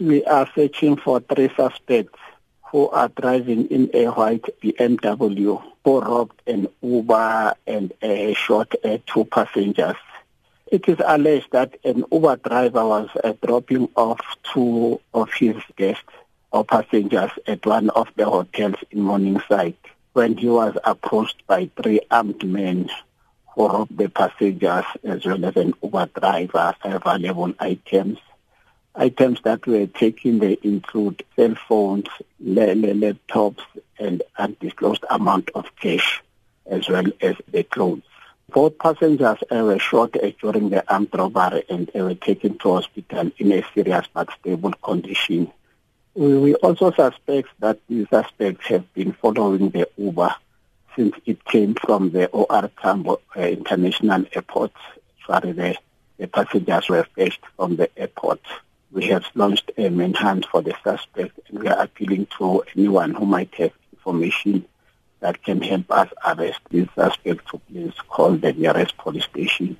We are searching for three suspects who are driving in a white BMW who robbed an Uber and uh, shot uh, two passengers. It is alleged that an Uber driver was uh, dropping off two of his guests or passengers at one of the hotels in Morningside when he was approached by three armed men who robbed the passengers as well as an Uber driver valuable items. Items that were taken they include cell phones, laptops, and undisclosed amount of cash, as well as the clothes. Both passengers were shot during the armed robbery and were taken to hospital in a serious but stable condition. We also suspect that the suspects have been following the Uber since it came from the OR Tambo uh, International Airport. Sorry, the, the passengers were fetched from the airport. We have launched a manhunt for the suspect and we are appealing to anyone who might have information that can help us arrest this suspect to please call the nearest police station